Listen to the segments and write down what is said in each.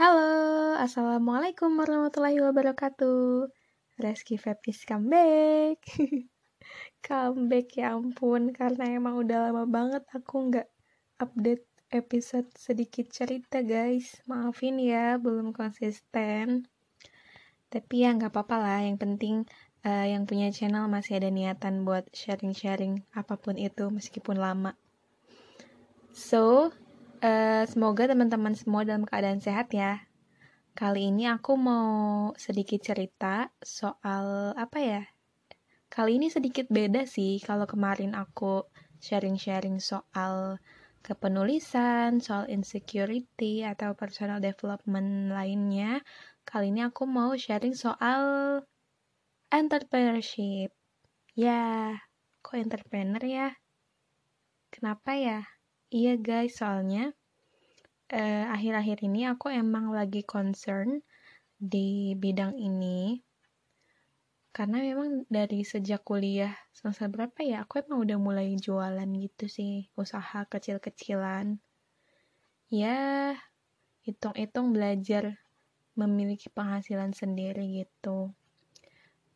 Halo, Assalamualaikum warahmatullahi wabarakatuh. Reski Fepis comeback. Comeback ya ampun. Karena emang udah lama banget aku nggak update episode sedikit cerita guys. Maafin ya, belum konsisten. Tapi ya nggak apa-apa lah. Yang penting uh, yang punya channel masih ada niatan buat sharing-sharing apa pun itu meskipun lama. So, uh, semoga teman-teman semua dalam keadaan sehat ya. Kali ini aku mau sedikit cerita soal apa ya? Kali ini sedikit beda sih kalau kemarin aku sharing-sharing soal kepenulisan, soal insecurity atau personal development lainnya. Kali ini aku mau sharing soal entrepreneurship. Ya, kok entrepreneur ya? Kenapa ya? Iya guys, soalnya eh, akhir-akhir uh, ini aku emang lagi concern di bidang ini. Karena memang dari sejak kuliah semester berapa ya aku emang udah mulai jualan gitu sih usaha kecil-kecilan. Ya hitung-hitung belajar memiliki penghasilan sendiri gitu.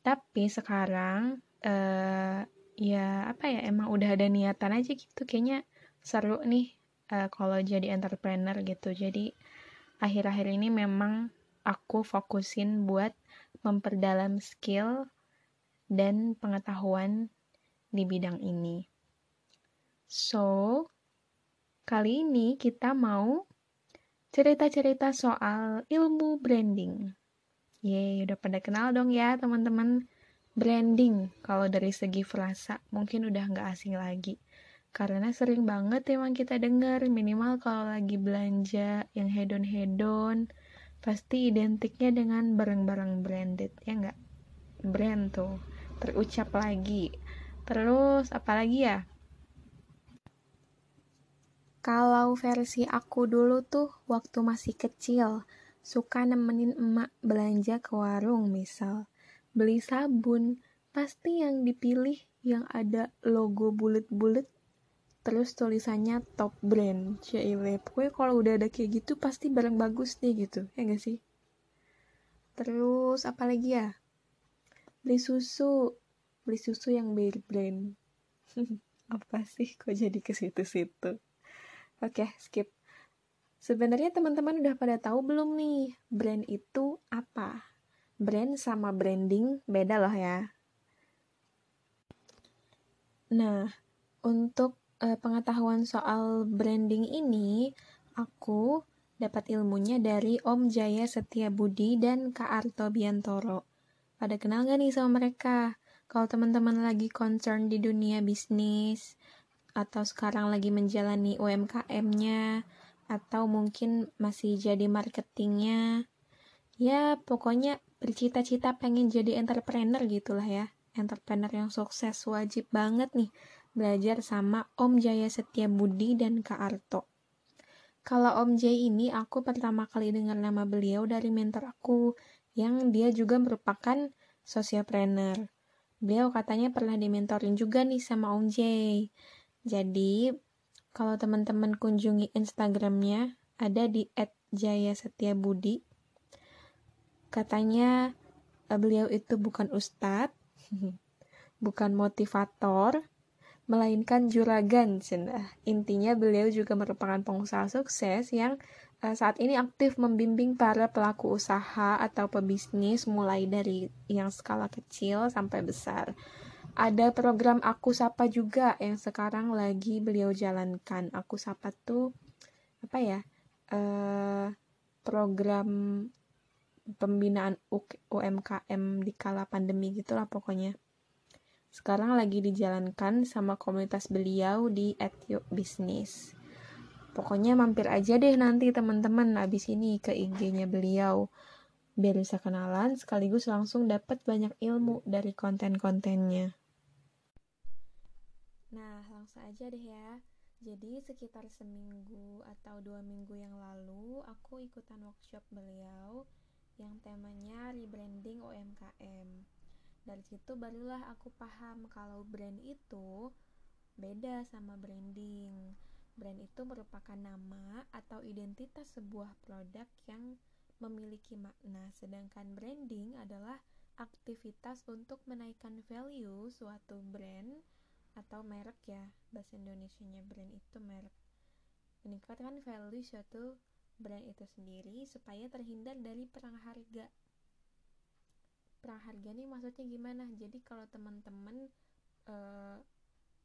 Tapi sekarang uh, ya apa ya emang udah ada niatan aja gitu. Kayaknya seru nih uh, kalau jadi entrepreneur gitu. Jadi akhir-akhir ini memang aku fokusin buat memperdalam skill dan pengetahuan di bidang ini. So, kali ini kita mau cerita-cerita soal ilmu branding. Yeay, udah pada kenal dong ya teman-teman. Branding, kalau dari segi frasa, mungkin udah nggak asing lagi karena sering banget emang kita dengar minimal kalau lagi belanja yang hedon-hedon pasti identiknya dengan barang-barang branded ya enggak brand tuh terucap lagi. Terus apalagi ya? Kalau versi aku dulu tuh waktu masih kecil suka nemenin emak belanja ke warung misal. Beli sabun pasti yang dipilih yang ada logo bulet-bulet terus tulisannya top brand Cile pokoknya kalau udah ada kayak gitu pasti barang bagus nih gitu. Ya gak sih? Terus apa lagi ya? Beli susu. Beli susu yang brand. Apa sih kok jadi ke situ-situ? Oke skip. Sebenarnya teman-teman udah pada tahu belum nih brand itu apa? Brand sama branding beda loh ya. Nah untuk uh, pengetahuan soal branding ini, aku dapat ilmunya dari Om Jaya Setia Budi dan Kak Arto Biantoro. Pada kenal gak nih sama mereka? Kalau teman-teman lagi concern di dunia bisnis, atau sekarang lagi menjalani UMKM-nya, atau mungkin masih jadi marketingnya, ya pokoknya bercita-cita pengen jadi entrepreneur gitulah ya. Entrepreneur yang sukses wajib banget nih belajar sama Om Jaya Setia Budi dan Kak Arto. Kalau Om Jay ini aku pertama kali dengar nama beliau dari mentor aku yang dia juga merupakan sosiopreneur. Beliau katanya pernah dimentorin juga nih sama Om Jay. Jadi kalau teman-teman kunjungi Instagramnya ada di @jaya_setia_budi. Katanya eh, beliau itu bukan ustadz, bukan motivator, melainkan juragan cina. Intinya beliau juga merupakan pengusaha sukses yang uh, saat ini aktif membimbing para pelaku usaha atau pebisnis mulai dari yang skala kecil sampai besar. Ada program Aku Sapa juga yang sekarang lagi beliau jalankan. Aku Sapa tuh apa ya? Uh, program pembinaan UMKM di kala pandemi gitulah pokoknya sekarang lagi dijalankan sama komunitas beliau di Etio Business. Pokoknya mampir aja deh nanti teman-teman abis ini ke IG-nya beliau. Biar bisa kenalan sekaligus langsung dapat banyak ilmu dari konten-kontennya. Nah, langsung aja deh ya. Jadi sekitar seminggu atau dua minggu yang lalu, aku ikutan workshop beliau yang temanya rebranding UMKM dari situ barulah aku paham kalau brand itu beda sama branding brand itu merupakan nama atau identitas sebuah produk yang memiliki makna, sedangkan branding adalah aktivitas untuk menaikkan value suatu brand atau merek ya. Bahasa Indonesianya brand itu merek. Meningkatkan value suatu brand itu sendiri supaya terhindar dari perang harga. Perang harga ini maksudnya gimana? Jadi kalau teman-teman uh,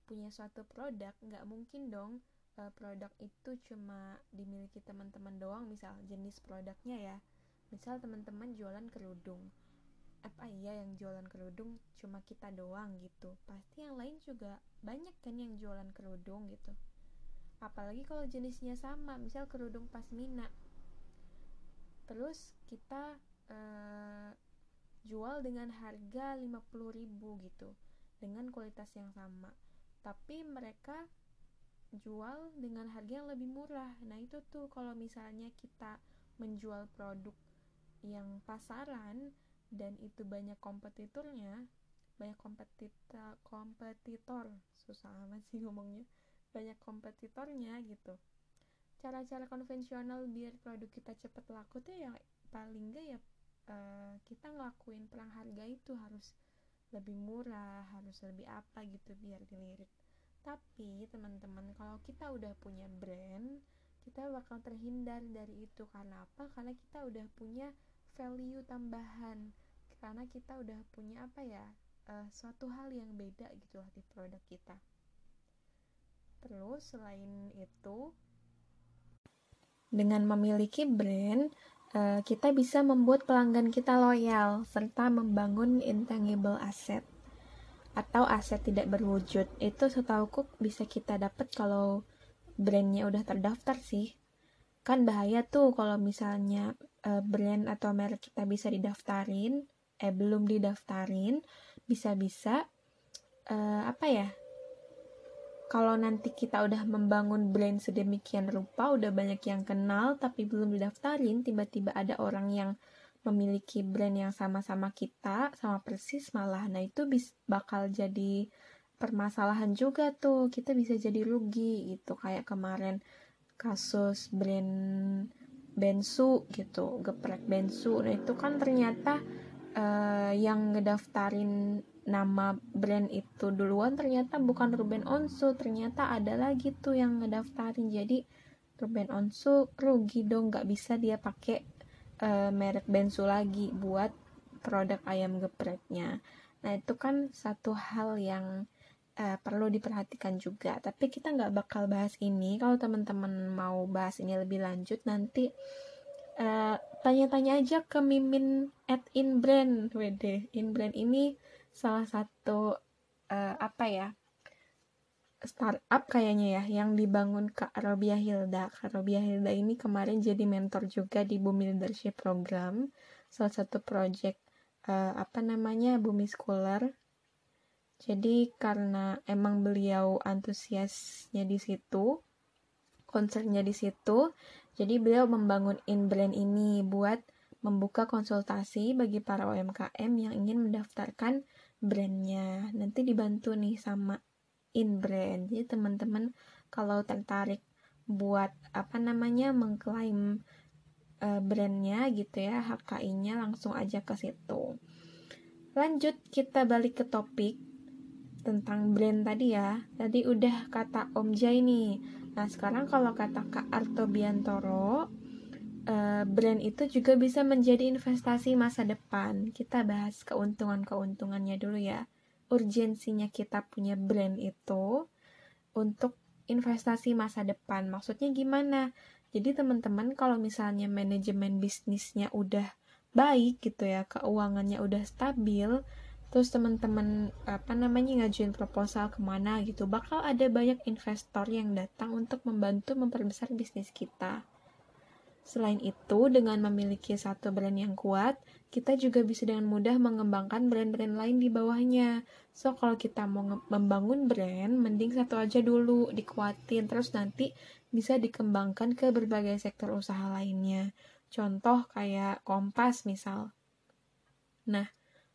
punya suatu produk, nggak mungkin dong uh, produk itu cuma dimiliki teman-teman doang. Misal jenis produknya ya, misal teman-teman jualan kerudung apa iya yang jualan kerudung cuma kita doang gitu pasti yang lain juga banyak kan yang jualan kerudung gitu apalagi kalau jenisnya sama misal kerudung pasmina terus kita uh, jual dengan harga 50.000 gitu dengan kualitas yang sama. Tapi mereka jual dengan harga yang lebih murah. Nah itu tuh kalau misalnya kita menjual produk yang pasaran dan itu banyak kompetitornya banyak kompetitor kompetitor susah amat sih ngomongnya banyak kompetitornya gitu. Cara-cara konvensional biar produk kita cepet laku tuh yang paling enggak ya uh, kita ngelakuin perang harga itu harus lebih murah harus lebih apa gitu biar dilirik. Tapi teman-teman kalau kita udah punya brand kita bakal terhindar dari itu. Karena apa? Karena kita udah punya value tambahan. Karena kita udah punya apa ya uh, suatu hal yang beda gitu lah di produk kita. Terus selain itu dengan memiliki brand uh, kita bisa membuat pelanggan kita loyal serta membangun intangible asset atau aset tidak berwujud. Itu setauku bisa kita dapat kalau brandnya udah terdaftar sih. Kan bahaya tuh kalau misalnya uh, brand atau merek kita bisa didaftarin eh belum didaftarin bisa-bisa uh, apa ya kalau nanti kita udah membangun brand sedemikian rupa udah banyak yang kenal tapi belum didaftarin tiba-tiba ada orang yang memiliki brand yang sama-sama kita sama persis malah nah itu bis bakal jadi permasalahan juga tuh. Kita bisa jadi rugi gitu kayak kemarin kasus brand bensu gitu geprek bensu. Nah itu kan ternyata uh, yang ngedaftarin nama brand itu duluan ternyata bukan Ruben Onsu ternyata ada lagi tuh yang ngedaftarin jadi Ruben Onsu rugi dong nggak bisa dia pakai uh, merek bensu lagi buat produk ayam gepreknya nah itu kan satu hal yang uh, perlu diperhatikan juga. Tapi kita nggak bakal bahas ini. Kalau teman-teman mau bahas ini lebih lanjut, nanti uh, tanya-tanya aja ke Mimin at Inbrand. WD, Inbrand ini salah satu uh, apa ya? startup kayaknya ya yang dibangun Kak Robia Hilda. Kak Robia Hilda ini kemarin jadi mentor juga di Bumi Leadership Program, salah satu project uh, apa namanya Bumi Scholar jadi karena emang beliau antusiasnya di situ, concernnya di situ, jadi beliau membangun in-brand ini buat membuka konsultasi bagi para UMKM yang ingin mendaftarkan brandnya. Nanti dibantu nih sama in-brand. Jadi teman-teman kalau tertarik buat apa namanya mengklaim uh, brandnya gitu ya HKI-nya langsung aja ke situ. Lanjut kita balik ke topik tentang brand tadi ya. Tadi udah kata Om Jai nih. Nah, sekarang kalau kata Kak Arto Biantoro, uh, brand itu juga bisa menjadi investasi masa depan. Kita bahas keuntungan-keuntungannya dulu ya. Urgensinya kita punya brand itu untuk investasi masa depan. Maksudnya gimana? Jadi teman-teman kalau misalnya manajemen bisnisnya udah baik gitu ya, keuangannya udah stabil, terus teman-teman apa namanya ngajuin proposal ke mana gitu bakal ada banyak investor yang datang untuk membantu memperbesar bisnis kita selain itu dengan memiliki satu brand yang kuat kita juga bisa dengan mudah mengembangkan brand-brand lain di bawahnya. So kalau kita mau membangun brand mending satu aja dulu dikuatin terus nanti bisa dikembangkan ke berbagai sektor usaha lainnya. Contoh kayak Kompas misal. Nah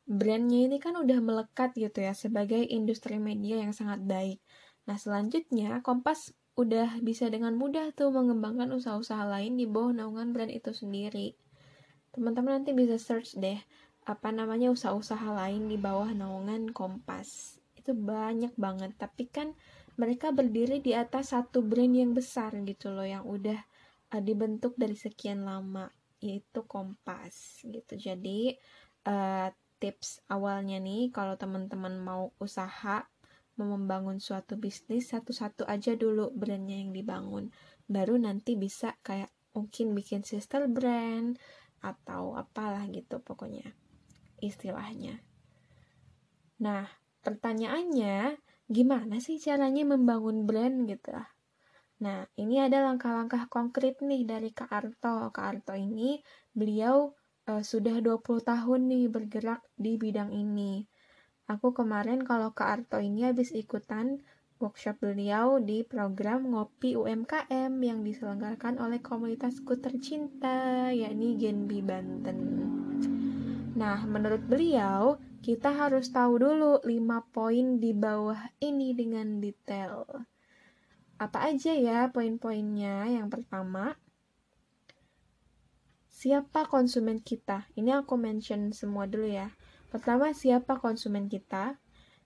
brandnya ini kan udah melekat gitu ya sebagai industri media yang sangat baik. Nah selanjutnya Kompas udah bisa dengan mudah tuh mengembangkan usaha-usaha lain di bawah naungan brand itu sendiri. teman-teman nanti bisa search deh apa namanya usaha-usaha lain di bawah naungan Kompas itu banyak banget tapi kan mereka berdiri di atas satu brand yang besar gitu loh yang udah uh, dibentuk dari sekian lama yaitu Kompas gitu jadi uh, tips awalnya nih kalau teman-teman mau usaha mau membangun suatu bisnis satu-satu aja dulu brandnya yang dibangun baru nanti bisa kayak mungkin bikin sister brand atau apalah gitu pokoknya istilahnya nah pertanyaannya gimana sih caranya membangun brand gitu Nah, ini ada langkah-langkah konkret nih dari Kak Arto. Kak Arto ini beliau uh, sudah 20 tahun nih bergerak di bidang ini. Aku kemarin kalau ke Arto ini habis ikutan workshop beliau di program Ngopi UMKM yang diselenggarakan oleh komunitasku tercinta, yakni Genbi Banten. Nah, menurut beliau, kita harus tahu dulu 5 poin di bawah ini dengan detail. Apa aja ya poin-poinnya? Yang pertama, siapa konsumen kita? Ini aku mention semua dulu ya. Pertama, siapa konsumen kita?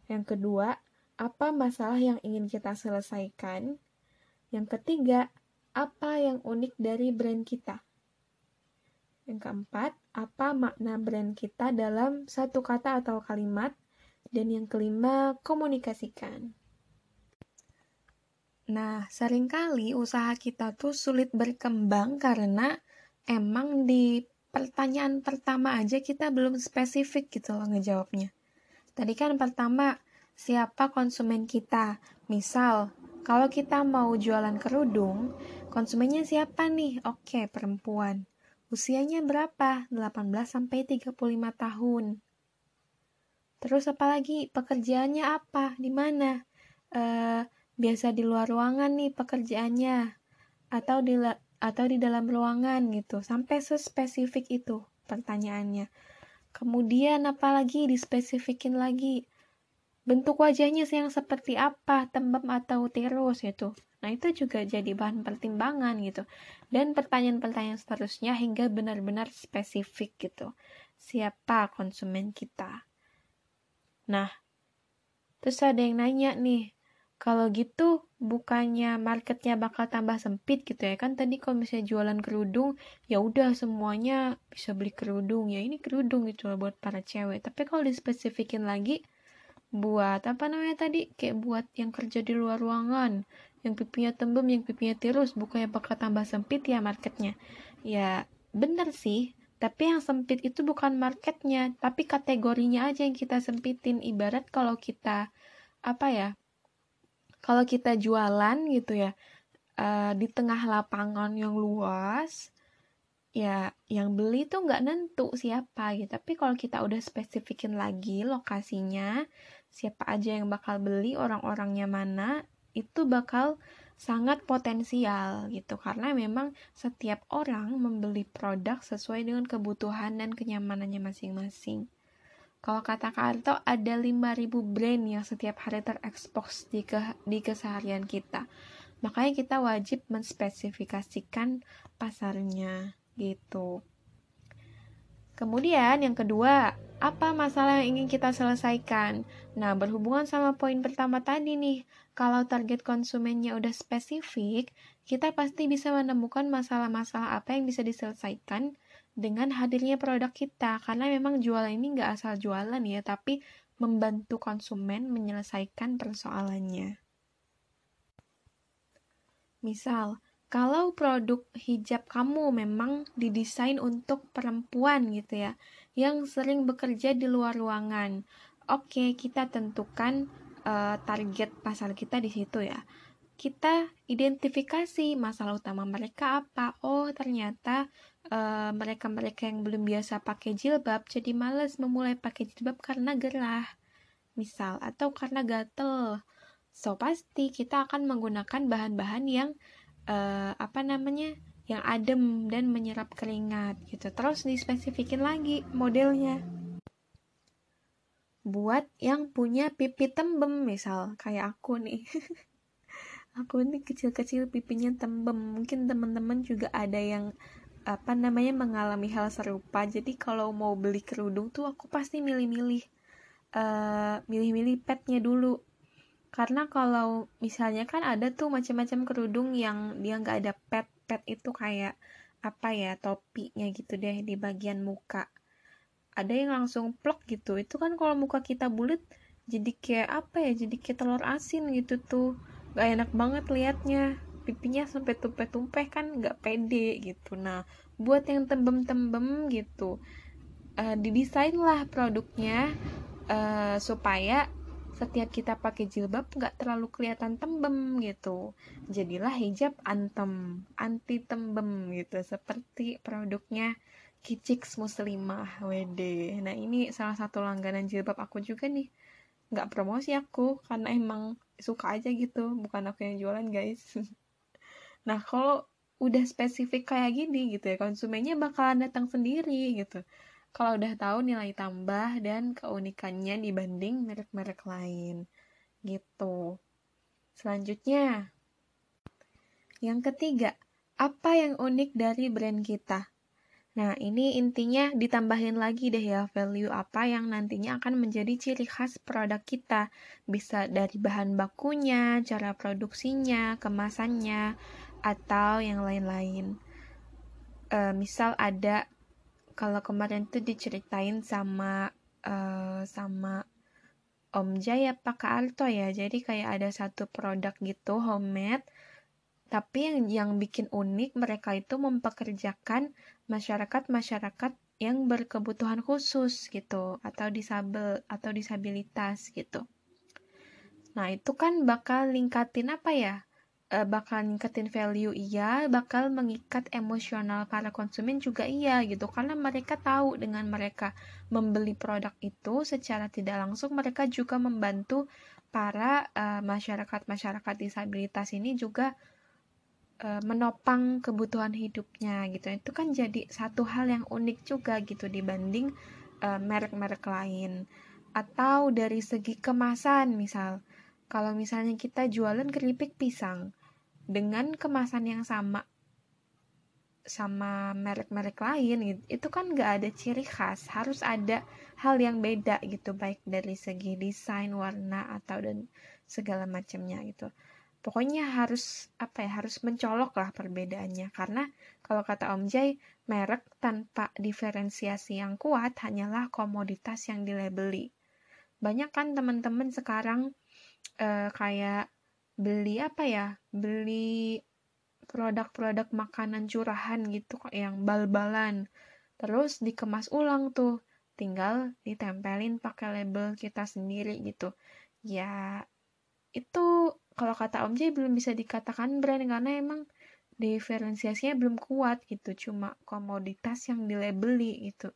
Yang kedua, apa masalah yang ingin kita selesaikan? Yang ketiga, apa yang unik dari brand kita? Yang keempat, apa makna brand kita dalam satu kata atau kalimat? Dan yang kelima, komunikasikan. Nah, sering kali usaha kita tuh sulit berkembang karena emang di pertanyaan pertama aja kita belum spesifik gitu loh ngejawabnya. Tadi kan pertama, siapa konsumen kita? Misal, kalau kita mau jualan kerudung, konsumennya siapa nih? Oke, perempuan. Usianya berapa? 18 sampai 35 tahun. Terus apalagi pekerjaannya apa? Di mana? Uh, biasa di luar ruangan nih pekerjaannya atau di atau di dalam ruangan gitu. Sampai sespesifik itu pertanyaannya. Kemudian apalagi dispesifikin lagi? Bentuk wajahnya yang seperti apa? Tembem atau tirus itu nah itu juga jadi bahan pertimbangan gitu. Dan pertanyaan-pertanyaan seterusnya hingga benar-benar spesifik gitu. Siapa konsumen kita? Nah terus ada yang nanya nih kalau gitu bukannya marketnya bakal tambah sempit gitu ya? Kan tadi kalau misalnya jualan kerudung ya udah semuanya bisa beli kerudung. Ya ini kerudung gitu loh buat para cewek. Tapi kalau dispesifikin lagi buat apa namanya tadi? Kayak buat yang kerja di luar ruangan yang pipinya tembem yang pipinya tirus bukannya bakal tambah sempit ya marketnya? Ya bener sih. Tapi yang sempit itu bukan marketnya tapi kategorinya aja yang kita sempitin. Ibarat kalau kita apa ya kalau kita jualan gitu ya uh, di tengah lapangan yang luas ya yang beli tuh nggak nentu siapa gitu tapi kalau kita udah spesifikin lagi lokasinya siapa aja yang bakal beli orang-orangnya mana itu bakal sangat potensial gitu karena memang setiap orang membeli produk sesuai dengan kebutuhan dan kenyamanannya masing-masing. Kalau kata Kak ada 5000 brand yang setiap hari terekspos di, ke, di keseharian kita. Makanya kita wajib menspesifikasikan pasarnya gitu. Kemudian yang kedua, apa masalah yang ingin kita selesaikan? Nah, berhubungan sama poin pertama tadi nih, kalau target konsumennya udah spesifik, kita pasti bisa menemukan masalah-masalah apa yang bisa diselesaikan dengan hadirnya produk kita. Karena memang jualan ini nggak asal jualan ya tapi membantu konsumen menyelesaikan persoalannya. Misal kalau produk hijab kamu memang didesain untuk perempuan gitu ya yang sering bekerja di luar ruangan oke kita tentukan uh, target pasar kita di situ ya. Kita identifikasi masalah utama mereka apa. Oh, ternyata eh, mereka-mereka yang belum biasa pakai jilbab jadi males memulai pakai jilbab karena gerah, misal, atau karena gatel. So, pasti kita akan menggunakan bahan-bahan yang uh, apa namanya? yang adem dan menyerap keringat gitu. Terus dispesifikin lagi modelnya. Buat yang punya pipi tembem misal kayak aku nih. aku ini kecil-kecil pipinya tembem mungkin teman-teman juga ada yang apa namanya mengalami hal serupa. Jadi kalau mau beli kerudung tuh aku pasti milih-milih uh, milih-milih petnya dulu. Karena kalau misalnya kan ada tuh macam-macam kerudung yang dia nggak ada pet pet itu kayak apa ya topinya gitu deh di bagian muka. Ada yang langsung plok gitu. Itu kan kalau muka kita bulat jadi kayak apa ya jadi kayak telur asin gitu tuh. Gak enak banget liatnya pipinya sampai tumpeh-tumpeh kan nggak pede gitu. Nah buat yang tembem-tembem gitu uh, didesain lah produknya uh, supaya setiap kita pakai jilbab nggak terlalu kelihatan tembem gitu. Jadilah hijab antem anti tembem gitu seperti produknya Kicix Muslimah WD nah ini salah satu langganan jilbab aku juga nih. Nggak promosi aku karena emang suka aja gitu bukan aku yang jualan guys nah kalau udah spesifik kayak gini gitu ya konsumennya bakalan datang sendiri gitu kalau udah tahu nilai tambah dan keunikannya dibanding merek-merek lain. Gitu. Selanjutnya, yang ketiga, apa yang unik dari brand kita? Nah, ini intinya ditambahin lagi deh ya value apa yang nantinya akan menjadi ciri khas produk kita. Bisa dari bahan bakunya, cara produksinya, kemasannya, atau yang lain-lain. E, misal ada kalau kemarin tuh diceritain sama uh, sama Om Jay apa Kak Alto ya jadi kayak ada satu produk gitu homemade tapi yang yang bikin unik mereka itu mempekerjakan masyarakat-masyarakat yang berkebutuhan khusus gitu atau disabel atau disabilitas gitu. Nah, itu kan bakal ningkatin apa ya? Uh, bakal ningkatin value iya, bakal mengikat emosional para konsumen juga iya gitu. Karena mereka tahu dengan mereka membeli produk itu secara tidak langsung mereka juga membantu para uh, masyarakat-masyarakat disabilitas ini juga uh, menopang kebutuhan hidupnya gitu. Itu kan jadi satu hal yang unik juga gitu dibanding merek-merek uh, lain. Atau dari segi kemasan misal, kalau misalnya kita jualan keripik pisang, dengan kemasan yang sama sama merek-merek lain gitu, itu kan gak ada ciri khas. Harus ada hal yang beda gitu baik dari segi desain warna atau dan segala macamnya gitu. Pokoknya harus apa ya harus mencolok lah perbedaannya. Karena kalau kata Om Jay merek tanpa diferensiasi yang kuat hanyalah komoditas yang dilabeli. Banyak kan teman-teman sekarang uh, kayak beli apa ya? Beli produk-produk makanan curahan gitu kok yang bal-balan. Terus dikemas ulang tuh. Tinggal ditempelin pakai label kita sendiri gitu. Ya itu kalau kata Om J belum bisa dikatakan brand karena emang diferensiasinya belum kuat gitu. Cuma komoditas yang dilabeli gitu.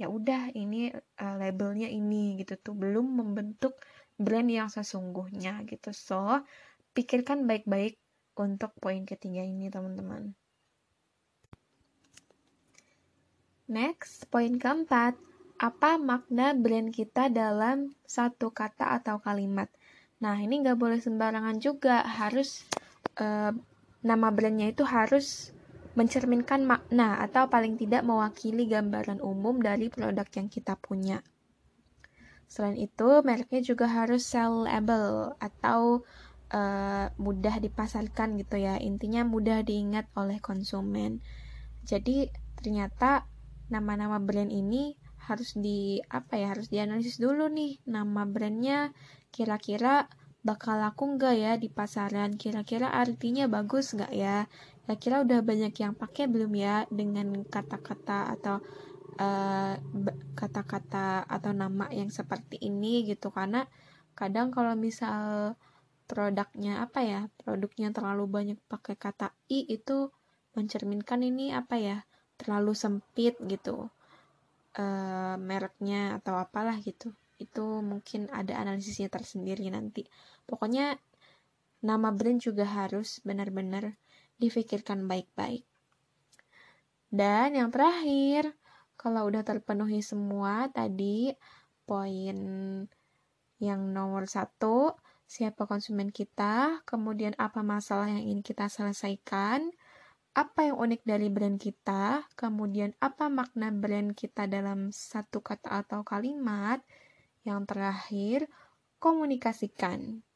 Ya udah ini uh, labelnya ini gitu tuh. Belum membentuk brand yang sesungguhnya gitu. So pikirkan baik-baik untuk poin ketiga ini teman-teman. Next poin keempat. Apa makna brand kita dalam satu kata atau kalimat? Nah ini nggak boleh sembarangan juga. Harus uh, nama brandnya itu harus mencerminkan makna atau paling tidak mewakili gambaran umum dari produk yang kita punya. Selain itu, mereknya juga harus sellable atau uh, mudah dipasarkan gitu ya. Intinya mudah diingat oleh konsumen. Jadi ternyata nama-nama brand ini harus di apa ya harus dianalisis dulu nih nama brandnya kira-kira bakal laku nggak ya di pasaran kira-kira artinya bagus nggak ya kira-kira udah banyak yang pakai belum ya dengan kata-kata atau kata-kata uh, atau nama yang seperti ini gitu. Karena kadang kalau misal produknya apa ya produknya terlalu banyak pakai kata i itu mencerminkan ini apa ya terlalu sempit gitu uh, mereknya atau apalah gitu. Itu mungkin ada analisisnya tersendiri nanti. Pokoknya nama brand juga harus benar-benar difikirkan baik-baik. Dan yang terakhir kalau udah terpenuhi semua tadi poin yang nomor satu siapa konsumen kita kemudian apa masalah yang ingin kita selesaikan apa yang unik dari brand kita, kemudian apa makna brand kita dalam satu kata atau kalimat, yang terakhir komunikasikan.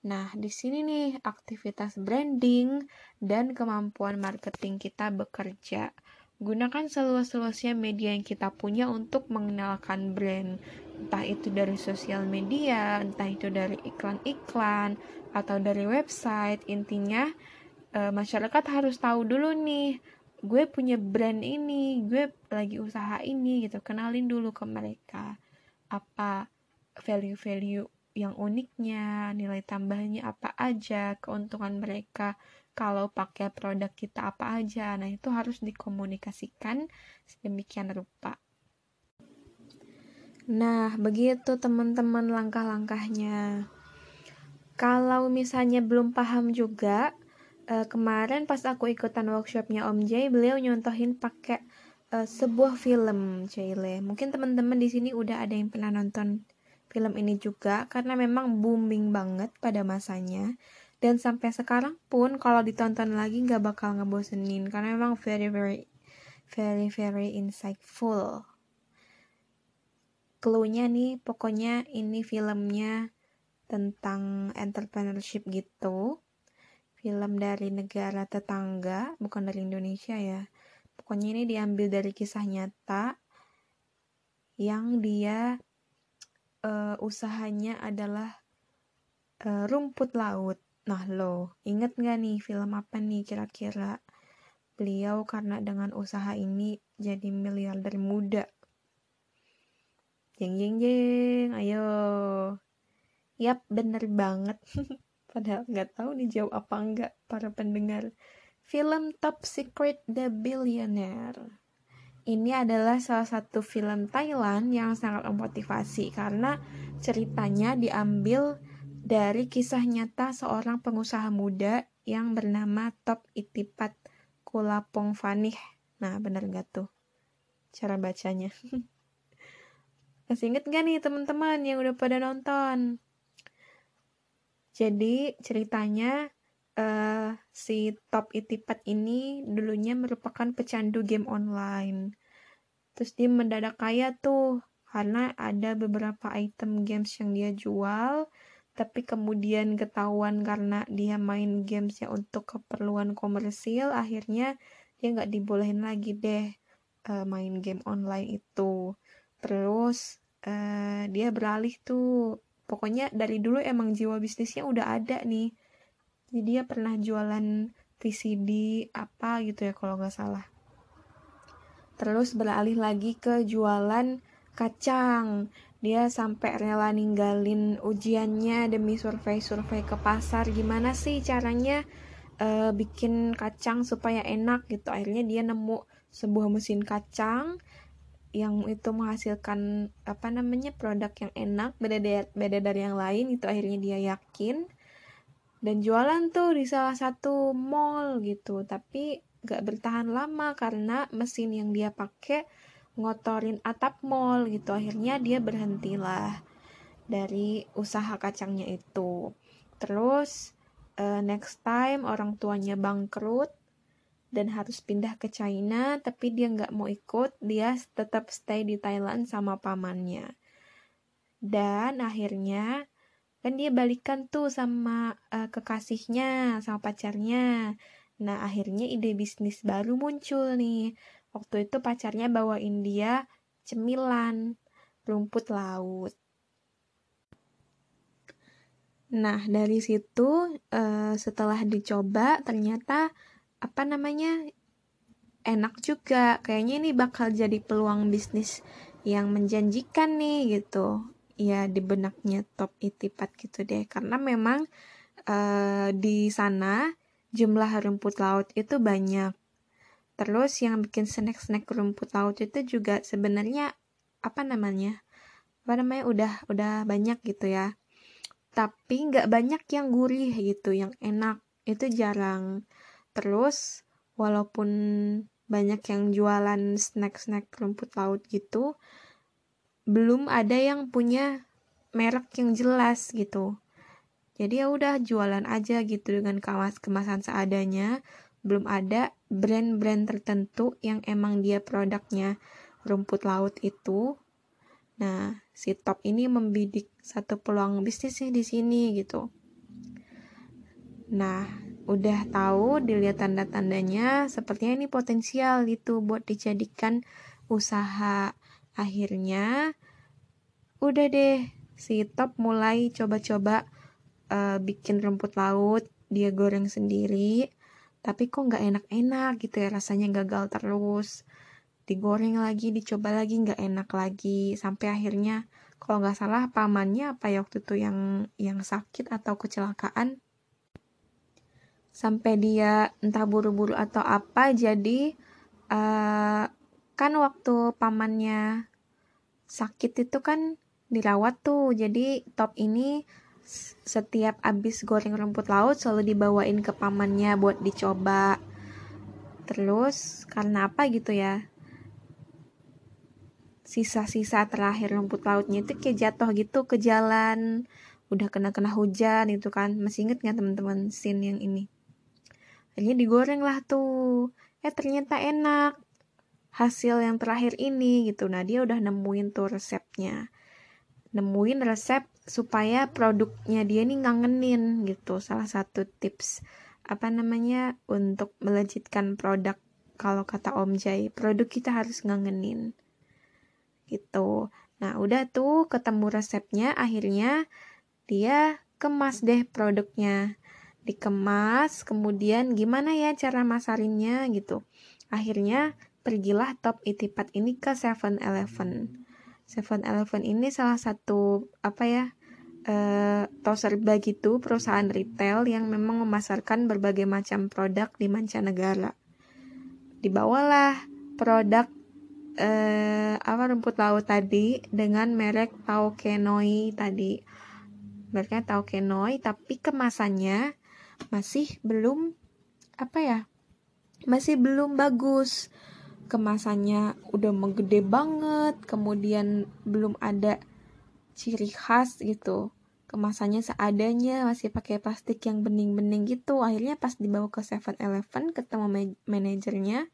Nah, di sini nih aktivitas branding dan kemampuan marketing kita bekerja. Gunakan seluas-luasnya media yang kita punya untuk mengenalkan brand. Entah itu dari sosial media, entah itu dari iklan-iklan, atau dari website. Intinya, e, masyarakat harus tahu dulu nih, gue punya brand ini, gue lagi usaha ini gitu. Kenalin dulu ke mereka. Apa value-value yang uniknya, nilai tambahnya apa aja, keuntungan mereka kalau pakai produk kita apa aja. Nah, itu harus dikomunikasikan sedemikian rupa. Nah, begitu teman-teman langkah-langkahnya. Kalau misalnya belum paham juga, eh, kemarin pas aku ikutan workshopnya Om Jay, beliau nyontohin pakai eh, sebuah film, Cile. Mungkin teman-teman di sini udah ada yang pernah nonton film ini juga karena memang booming banget pada masanya dan sampai sekarang pun kalau ditonton lagi nggak bakal ngebosenin karena memang very very very very insightful. Clue-nya nih pokoknya ini filmnya tentang entrepreneurship gitu. Film dari negara tetangga bukan dari Indonesia ya. Pokoknya ini diambil dari kisah nyata yang dia uh, usahanya adalah uh, rumput laut. Nah lo, inget gak nih film apa nih kira-kira? Beliau karena dengan usaha ini jadi miliarder muda. Jeng jeng jeng, ayo. Yap, bener banget. Padahal nggak tahu nih jawab apa enggak para pendengar. Film Top Secret The Billionaire ini adalah salah satu film Thailand yang sangat memotivasi karena ceritanya diambil dari kisah nyata seorang pengusaha muda yang bernama Top Itipat Kulapong Fanih. Nah, bener gak tuh cara bacanya? Masih inget gak nih teman-teman yang udah pada nonton? Jadi ceritanya uh, si Top Itipat ini dulunya merupakan pecandu game online. Terus dia mendadak kaya tuh karena ada beberapa item games yang dia jual tapi kemudian ketahuan karena dia main gamesnya untuk keperluan komersil akhirnya dia nggak dibolehin lagi deh uh, main game online itu. Terus uh, dia beralih tuh. Pokoknya dari dulu emang jiwa bisnisnya udah ada nih. Jadi dia pernah jualan VCD apa gitu ya kalau nggak salah. Terus beralih lagi ke jualan kacang dia sampai rela ninggalin ujiannya demi survei-survei ke pasar. Gimana sih caranya uh, bikin kacang supaya enak gitu? Akhirnya dia nemu sebuah mesin kacang yang itu menghasilkan apa namanya produk yang enak beda dari, beda dari yang lain. Itu akhirnya dia yakin. Dan jualan tuh di salah satu mall gitu. Tapi gak bertahan lama karena mesin yang dia pakai ngotorin atap mall gitu. Akhirnya dia berhentilah dari usaha kacangnya itu. Terus uh, next time orang tuanya bangkrut dan harus pindah ke China tapi dia nggak mau ikut dia tetap stay di Thailand sama pamannya. Dan akhirnya kan dia balikan tuh sama uh, kekasihnya sama pacarnya. Nah akhirnya ide bisnis baru muncul nih waktu itu pacarnya bawain dia cemilan rumput laut. Nah dari situ uh, setelah dicoba ternyata apa namanya enak juga. Kayaknya ini bakal jadi peluang bisnis yang menjanjikan nih gitu. Ya di benaknya top itipat gitu deh. Karena memang uh, di sana jumlah rumput laut itu banyak terus yang bikin snack-snack rumput laut itu juga sebenarnya apa namanya apa namanya udah udah banyak gitu ya tapi nggak banyak yang gurih gitu yang enak itu jarang terus walaupun banyak yang jualan snack-snack rumput laut gitu belum ada yang punya merek yang jelas gitu. Jadi ya udah jualan aja gitu dengan kemas kemasan seadanya. Belum ada brand-brand tertentu yang emang dia produknya rumput laut itu. Nah, si top ini membidik satu peluang bisnis sih di sini gitu. Nah, udah tahu dilihat tanda-tandanya sepertinya ini potensial gitu buat dijadikan usaha. Akhirnya udah deh si top mulai coba-coba uh, bikin rumput laut, dia goreng sendiri. Tapi kok nggak enak-enak gitu ya rasanya gagal terus. Digoreng lagi, dicoba lagi nggak enak lagi. Sampai akhirnya kalau nggak salah pamannya apa ya waktu itu yang yang sakit atau kecelakaan? Sampai dia entah buru-buru atau apa jadi uh, kan waktu pamannya sakit itu kan dirawat tuh. Jadi top ini setiap abis goreng rumput laut selalu dibawain ke pamannya buat dicoba. Terus karena apa gitu ya? Sisa-sisa terakhir rumput lautnya itu kayak jatuh gitu ke jalan. Udah kena-kena hujan itu kan. Masih inget nggak teman-teman scene yang ini? Akhirnya digoreng lah tuh. Eh ternyata enak. Hasil yang terakhir ini gitu. Nah dia udah nemuin tuh resepnya. Nemuin resep supaya produknya dia nih ngangenin gitu salah satu tips apa namanya untuk melejitkan produk kalau kata Om Jai produk kita harus ngangenin gitu nah udah tuh ketemu resepnya akhirnya dia kemas deh produknya dikemas, kemudian gimana ya cara masarinnya gitu. Akhirnya pergilah top itipat ini ke 7-Eleven. 7-Eleven ini salah satu apa ya eh, tau serba gitu perusahaan retail yang memang memasarkan berbagai macam produk di mancanegara. Dibawalah produk eh, apa rumput laut tadi dengan merek Taukenoi tadi. Mereknya Taukenoi tapi kemasannya masih belum apa ya masih belum bagus kemasannya udah menggede banget kemudian belum ada ciri khas gitu. Kemasannya seadanya masih pakai plastik yang bening-bening gitu. Akhirnya pas dibawa ke 7-Eleven ketemu manajernya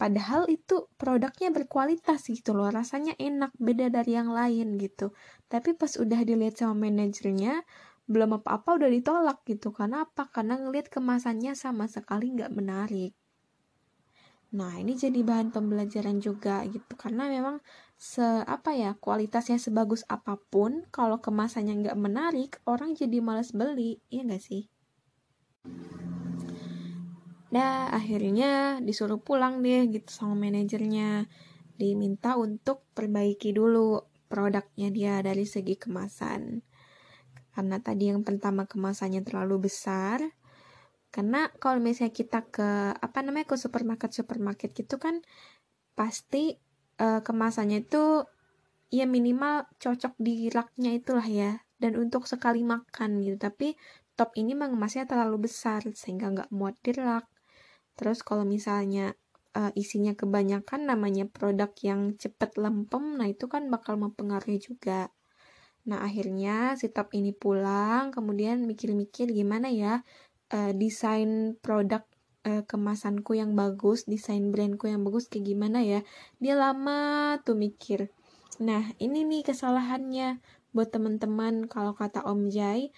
padahal itu produknya berkualitas gitu loh rasanya enak beda dari yang lain gitu. Tapi pas udah dilihat sama manajernya belum apa-apa udah ditolak gitu. Karena apa? Karena ngelihat kemasannya sama sekali nggak menarik nah ini jadi bahan pembelajaran juga gitu. Karena memang se apa ya kualitasnya sebagus apa pun kalau kemasannya nggak menarik orang jadi malas beli. Ya nggak sih? Nah, akhirnya disuruh pulang deh gitu sama manajernya. Diminta untuk perbaiki dulu produknya dia dari segi kemasan. Karena tadi yang pertama kemasannya terlalu besar karena kalau misalnya kita ke apa namanya ke supermarket supermarket gitu kan pasti uh, kemasannya itu ya minimal cocok di raknya itulah ya. Dan untuk sekali makan gitu. Tapi top ini mengemasnya terlalu besar sehingga nggak muat di rak. Terus kalau misalnya uh, isinya kebanyakan namanya produk yang cepet lempem nah itu kan bakal mempengaruhi juga. Nah, akhirnya si top ini pulang, kemudian mikir-mikir gimana ya uh, desain produk uh, kemasanku yang bagus, desain brandku yang bagus kayak gimana ya. Dia lama tuh mikir. Nah, ini nih kesalahannya buat teman-teman kalau kata Om Jai,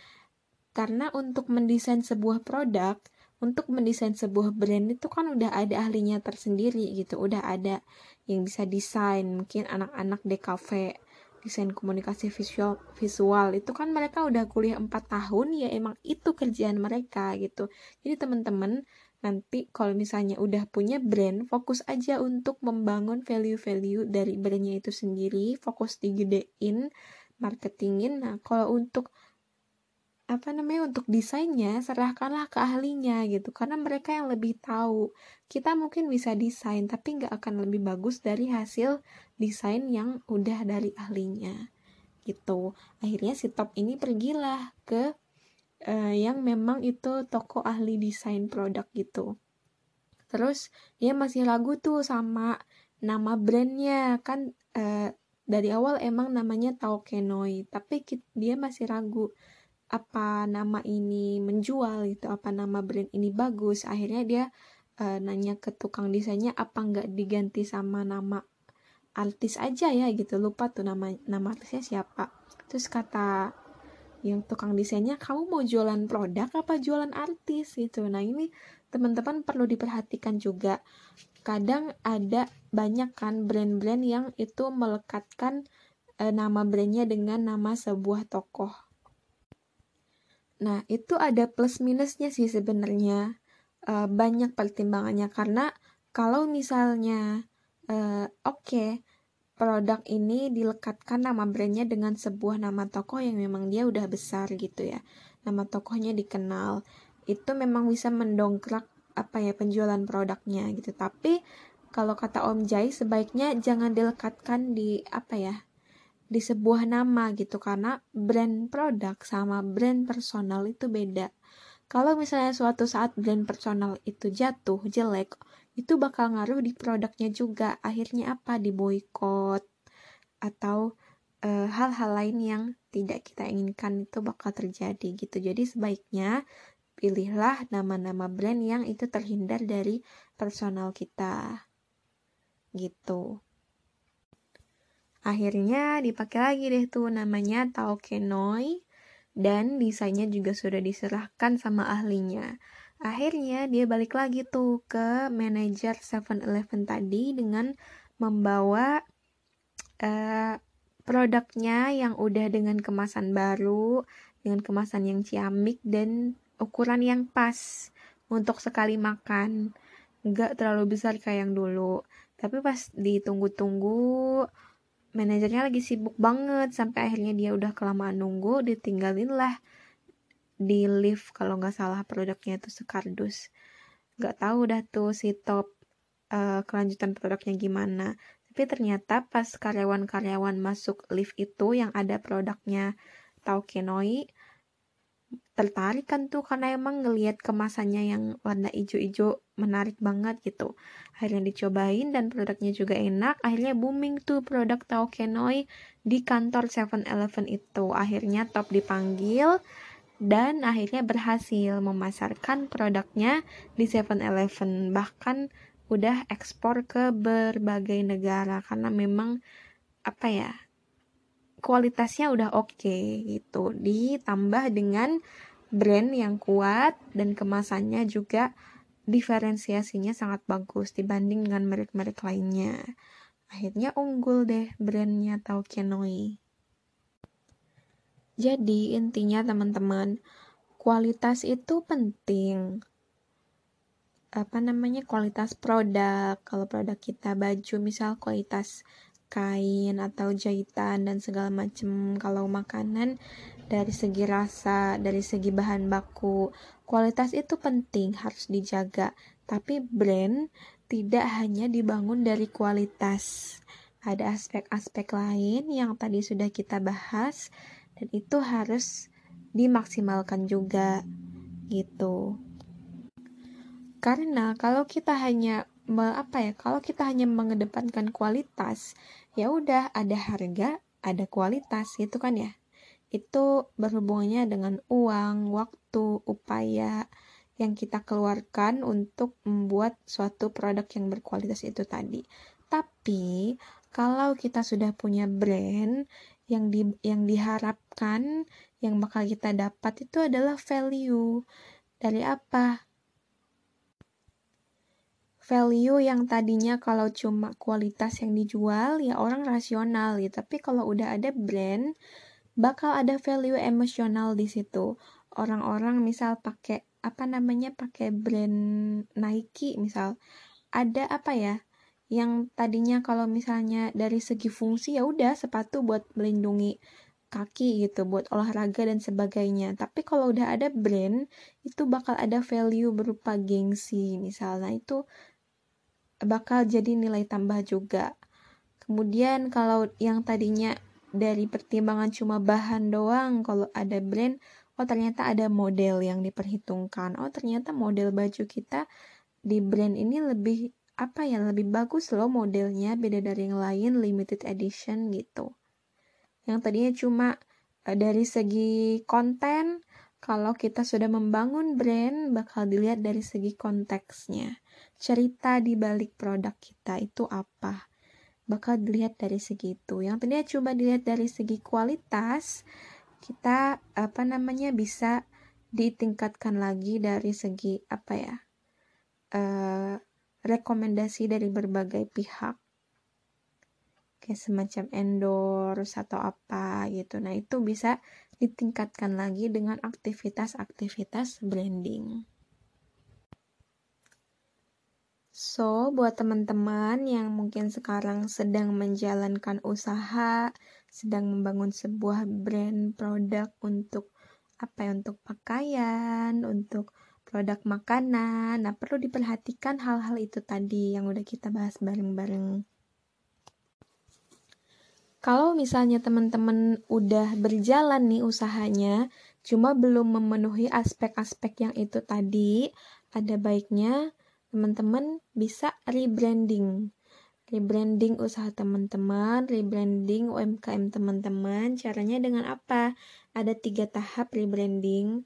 karena untuk mendesain sebuah produk, untuk mendesain sebuah brand itu kan udah ada ahlinya tersendiri gitu, udah ada yang bisa desain, mungkin anak-anak cafe desain komunikasi visual visual. Itu kan mereka udah kuliah 4 tahun ya emang itu kerjaan mereka gitu. Jadi teman-teman nanti kalau misalnya udah punya brand fokus aja untuk membangun value-value dari brandnya itu sendiri. Fokus digedein marketingin. Nah kalau untuk apa namanya untuk desainnya serahkanlah ke ahlinya gitu. Karena mereka yang lebih tahu. Kita mungkin bisa desain tapi nggak akan lebih bagus dari hasil desain yang udah dari ahlinya gitu. Akhirnya si top ini pergilah ke uh, yang memang itu toko ahli desain produk gitu. Terus dia masih ragu tuh sama nama brandnya. Kan uh, dari awal emang namanya Taukenoi tapi dia masih ragu apa nama ini menjual gitu apa nama brand ini bagus. Akhirnya dia uh, nanya ke tukang desainnya apa nggak diganti sama nama artis aja ya? Gitu lupa tuh nama nama artisnya siapa. Terus kata yang tukang desainnya kamu mau jualan produk apa jualan artis? Gitu. Nah ini teman-teman perlu diperhatikan juga. Kadang ada banyak kan brand-brand yang itu melekatkan e, nama brandnya dengan nama sebuah tokoh nah itu ada plus minusnya sih sebenarnya e, banyak pertimbangannya. Karena kalau misalnya e, oke okay, produk ini dilekatkan nama brandnya dengan sebuah nama tokoh yang memang dia udah besar gitu ya nama tokohnya dikenal itu memang bisa mendongkrak apa ya penjualan produknya gitu. Tapi kalau kata Om Jai sebaiknya jangan dilekatkan di apa ya di sebuah nama gitu karena brand produk sama brand personal itu beda. Kalau misalnya suatu saat brand personal itu jatuh jelek itu bakal ngaruh di produknya juga. Akhirnya apa? Di boykot atau eh, hal-hal uh, lain yang tidak kita inginkan itu bakal terjadi gitu. Jadi sebaiknya pilihlah nama-nama brand yang itu terhindar dari personal kita gitu akhirnya dipakai lagi deh tuh namanya Taokenoi dan desainnya juga sudah diserahkan sama ahlinya Akhirnya dia balik lagi tuh ke manajer 7-Eleven tadi dengan membawa uh, produknya yang udah dengan kemasan baru, dengan kemasan yang ciamik dan ukuran yang pas untuk sekali makan. Nggak terlalu besar kayak yang dulu. Tapi pas ditunggu-tunggu, manajernya lagi sibuk banget sampai akhirnya dia udah kelamaan nunggu, ditinggalin lah di lift kalau nggak salah produknya itu sekardus. Nggak tahu dah tuh si top uh, kelanjutan produknya gimana. Tapi ternyata pas karyawan-karyawan masuk lift itu yang ada produknya Taukenoi tertarik kan tuh karena emang ngelihat kemasannya yang warna ijo-ijo menarik banget gitu. Akhirnya dicobain dan produknya juga enak akhirnya booming tuh produk Taukenoi di kantor 7-Eleven itu. Akhirnya top dipanggil dan akhirnya berhasil memasarkan produknya di 7-Eleven bahkan udah ekspor ke berbagai negara karena memang apa ya kualitasnya udah oke okay, gitu ditambah dengan brand yang kuat dan kemasannya juga diferensiasinya sangat bagus dibanding dengan merek-merek lainnya akhirnya unggul deh brandnya Taukenoi jadi intinya teman-teman, kualitas itu penting. Apa namanya kualitas produk. Kalau produk kita baju misal kualitas kain atau jahitan dan segala macam. Kalau makanan dari segi rasa, dari segi bahan baku, kualitas itu penting harus dijaga. Tapi brand tidak hanya dibangun dari kualitas. Ada aspek-aspek lain yang tadi sudah kita bahas dan itu harus dimaksimalkan juga gitu karena kalau kita hanya apa ya kalau kita hanya mengedepankan kualitas ya udah ada harga ada kualitas itu kan ya. Itu berhubungannya dengan uang waktu upaya yang kita keluarkan untuk membuat suatu produk yang berkualitas itu tadi. Tapi kalau kita sudah punya brand yang di yang diharapkan yang bakal kita dapat itu adalah value. Dari apa value yang tadinya kalau cuma kualitas yang dijual ya orang rasional gitu tapi kalau udah ada brand bakal ada value emosional di situ. Orang-orang misal pakai apa namanya pakai brand Nike misal ada apa ya yang tadinya kalau misalnya dari segi fungsi ya udah sepatu buat melindungi kaki gitu buat olahraga dan sebagainya. Tapi kalau udah ada brand itu bakal ada value berupa gengsi misalnya itu bakal jadi nilai tambah juga. Kemudian kalau yang tadinya dari pertimbangan cuma bahan doang kalau ada brand oh ternyata ada model yang diperhitungkan. Oh ternyata model baju kita di brand ini lebih apa ya lebih bagus loh modelnya beda dari yang lain limited edition gitu. Yang tadinya cuma uh, dari segi konten kalau kita sudah membangun brand bakal dilihat dari segi konteksnya cerita di balik produk kita itu apa bakal dilihat dari segi itu yang tadinya coba dilihat dari segi kualitas kita apa namanya bisa ditingkatkan lagi dari segi apa ya uh, rekomendasi dari berbagai pihak kayak semacam endorse atau apa gitu. Nah, itu bisa ditingkatkan lagi dengan aktivitas-aktivitas branding. So, buat teman-teman yang mungkin sekarang sedang menjalankan usaha, sedang membangun sebuah brand produk untuk apa ya, untuk pakaian, untuk produk makanan. Nah, perlu diperhatikan hal-hal itu tadi yang udah kita bahas bareng-bareng. Kalau misalnya teman-teman udah berjalan nih usahanya, cuma belum memenuhi aspek-aspek yang itu tadi, ada baiknya teman-teman bisa rebranding. Rebranding usaha teman-teman, rebranding UMKM teman-teman. Caranya dengan apa? Ada tiga tahap rebranding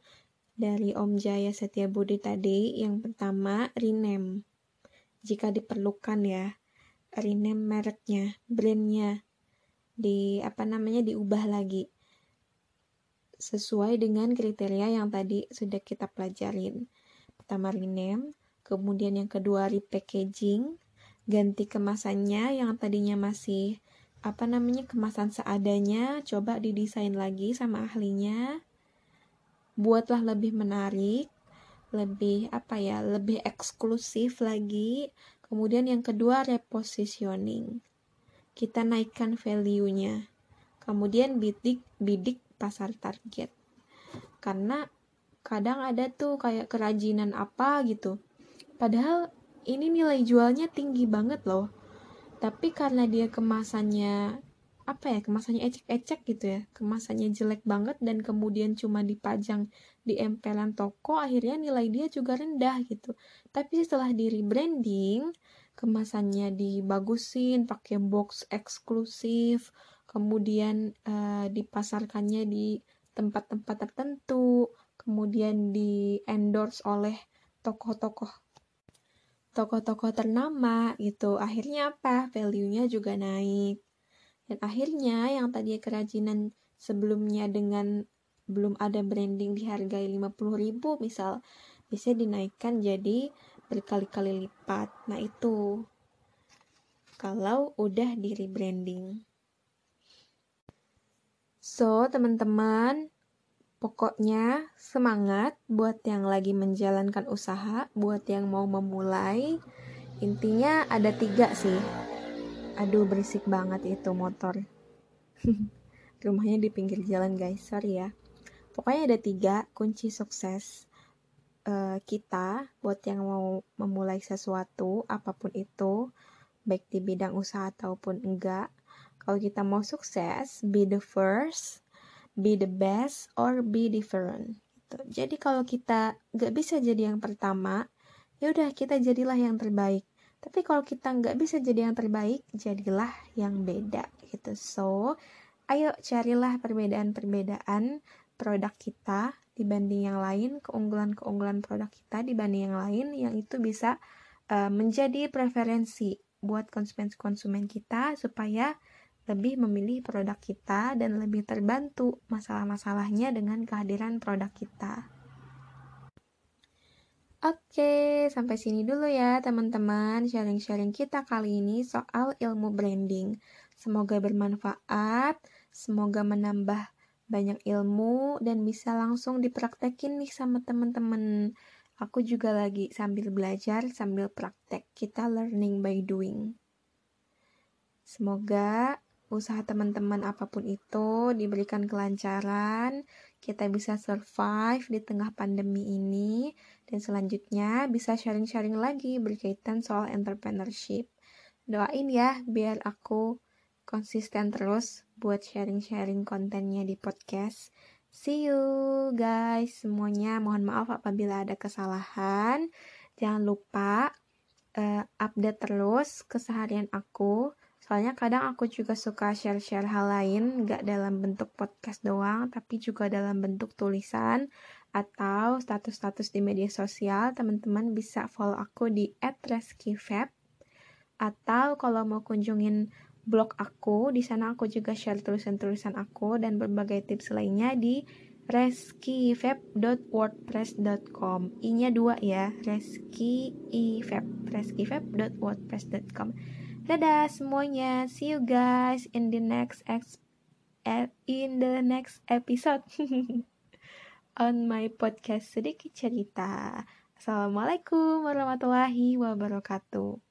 dari Om Jaya Setia Budi tadi. Yang pertama, rename. Jika diperlukan ya, rename mereknya, brandnya di apa namanya diubah lagi sesuai dengan kriteria yang tadi sudah kita pelajarin. Pertama rename, kemudian yang kedua repackaging, ganti kemasannya yang tadinya masih apa namanya kemasan seadanya, coba didesain lagi sama ahlinya. Buatlah lebih menarik, lebih apa ya, lebih eksklusif lagi. Kemudian yang kedua repositioning kita naikkan value-nya. Kemudian bidik bidik pasar target. Karena kadang ada tuh kayak kerajinan apa gitu. Padahal ini nilai jualnya tinggi banget loh. Tapi karena dia kemasannya apa ya kemasannya ecek-ecek gitu ya kemasannya jelek banget dan kemudian cuma dipajang di empelan toko akhirnya nilai dia juga rendah gitu tapi setelah di rebranding kemasannya dibagusin pakai box eksklusif kemudian uh, dipasarkannya di tempat-tempat tertentu kemudian di endorse oleh tokoh-tokoh tokoh-tokoh ternama gitu akhirnya apa value-nya juga naik dan akhirnya yang tadi kerajinan sebelumnya dengan belum ada branding dihargai 50.000 misal bisa dinaikkan jadi berkali-kali lipat. Nah, itu kalau udah di rebranding. So, teman-teman, pokoknya semangat buat yang lagi menjalankan usaha, buat yang mau memulai. Intinya ada tiga sih Aduh berisik banget itu motor. Rumahnya di pinggir jalan guys, sorry ya. Pokoknya ada tiga kunci sukses uh, kita buat yang mau memulai sesuatu apa pun itu, baik di bidang usaha ataupun enggak. Kalau kita mau sukses, be the first, be the best, or be different. Gitu. Jadi kalau kita nggak bisa jadi yang pertama, ya udah kita jadilah yang terbaik tapi kalau kita nggak bisa jadi yang terbaik, jadilah yang beda gitu. So, ayo carilah perbedaan-perbedaan produk kita dibanding yang lain, keunggulan-keunggulan produk kita dibanding yang lain, yang itu bisa uh, menjadi preferensi buat konsumen-konsumen kita supaya lebih memilih produk kita dan lebih terbantu masalah-masalahnya dengan kehadiran produk kita. Oke, sampai sini dulu ya teman-teman sharing-sharing kita kali ini soal ilmu branding. Semoga bermanfaat, semoga menambah banyak ilmu dan bisa langsung dipraktekin nih sama teman-teman. Aku juga lagi sambil belajar, sambil praktek. Kita learning by doing. Semoga usaha teman-teman apa pun itu diberikan kelancaran, kita bisa survive di tengah pandemi ini dan selanjutnya bisa sharing-sharing lagi berkaitan soal entrepreneurship. Doain ya biar aku konsisten terus buat sharing-sharing kontennya di podcast. See you guys semuanya. Mohon maaf apabila ada kesalahan. Jangan lupa uh, update terus keseharian aku Soalnya kadang aku juga suka share-share hal lain, nggak dalam bentuk podcast doang, tapi juga dalam bentuk tulisan atau status-status di media sosial, teman-teman bisa follow aku di @reskifab atau kalau mau kunjungin blog aku, di sana aku juga share tulisan-tulisan aku dan berbagai tips lainnya di reskifab.wordpress.com I-nya dua ya, reskifab reskifab.wordpress.com Dadah semuanya, see you guys in the next ex in the next episode on my podcast sedikit cerita. Assalamualaikum warahmatullahi wabarakatuh.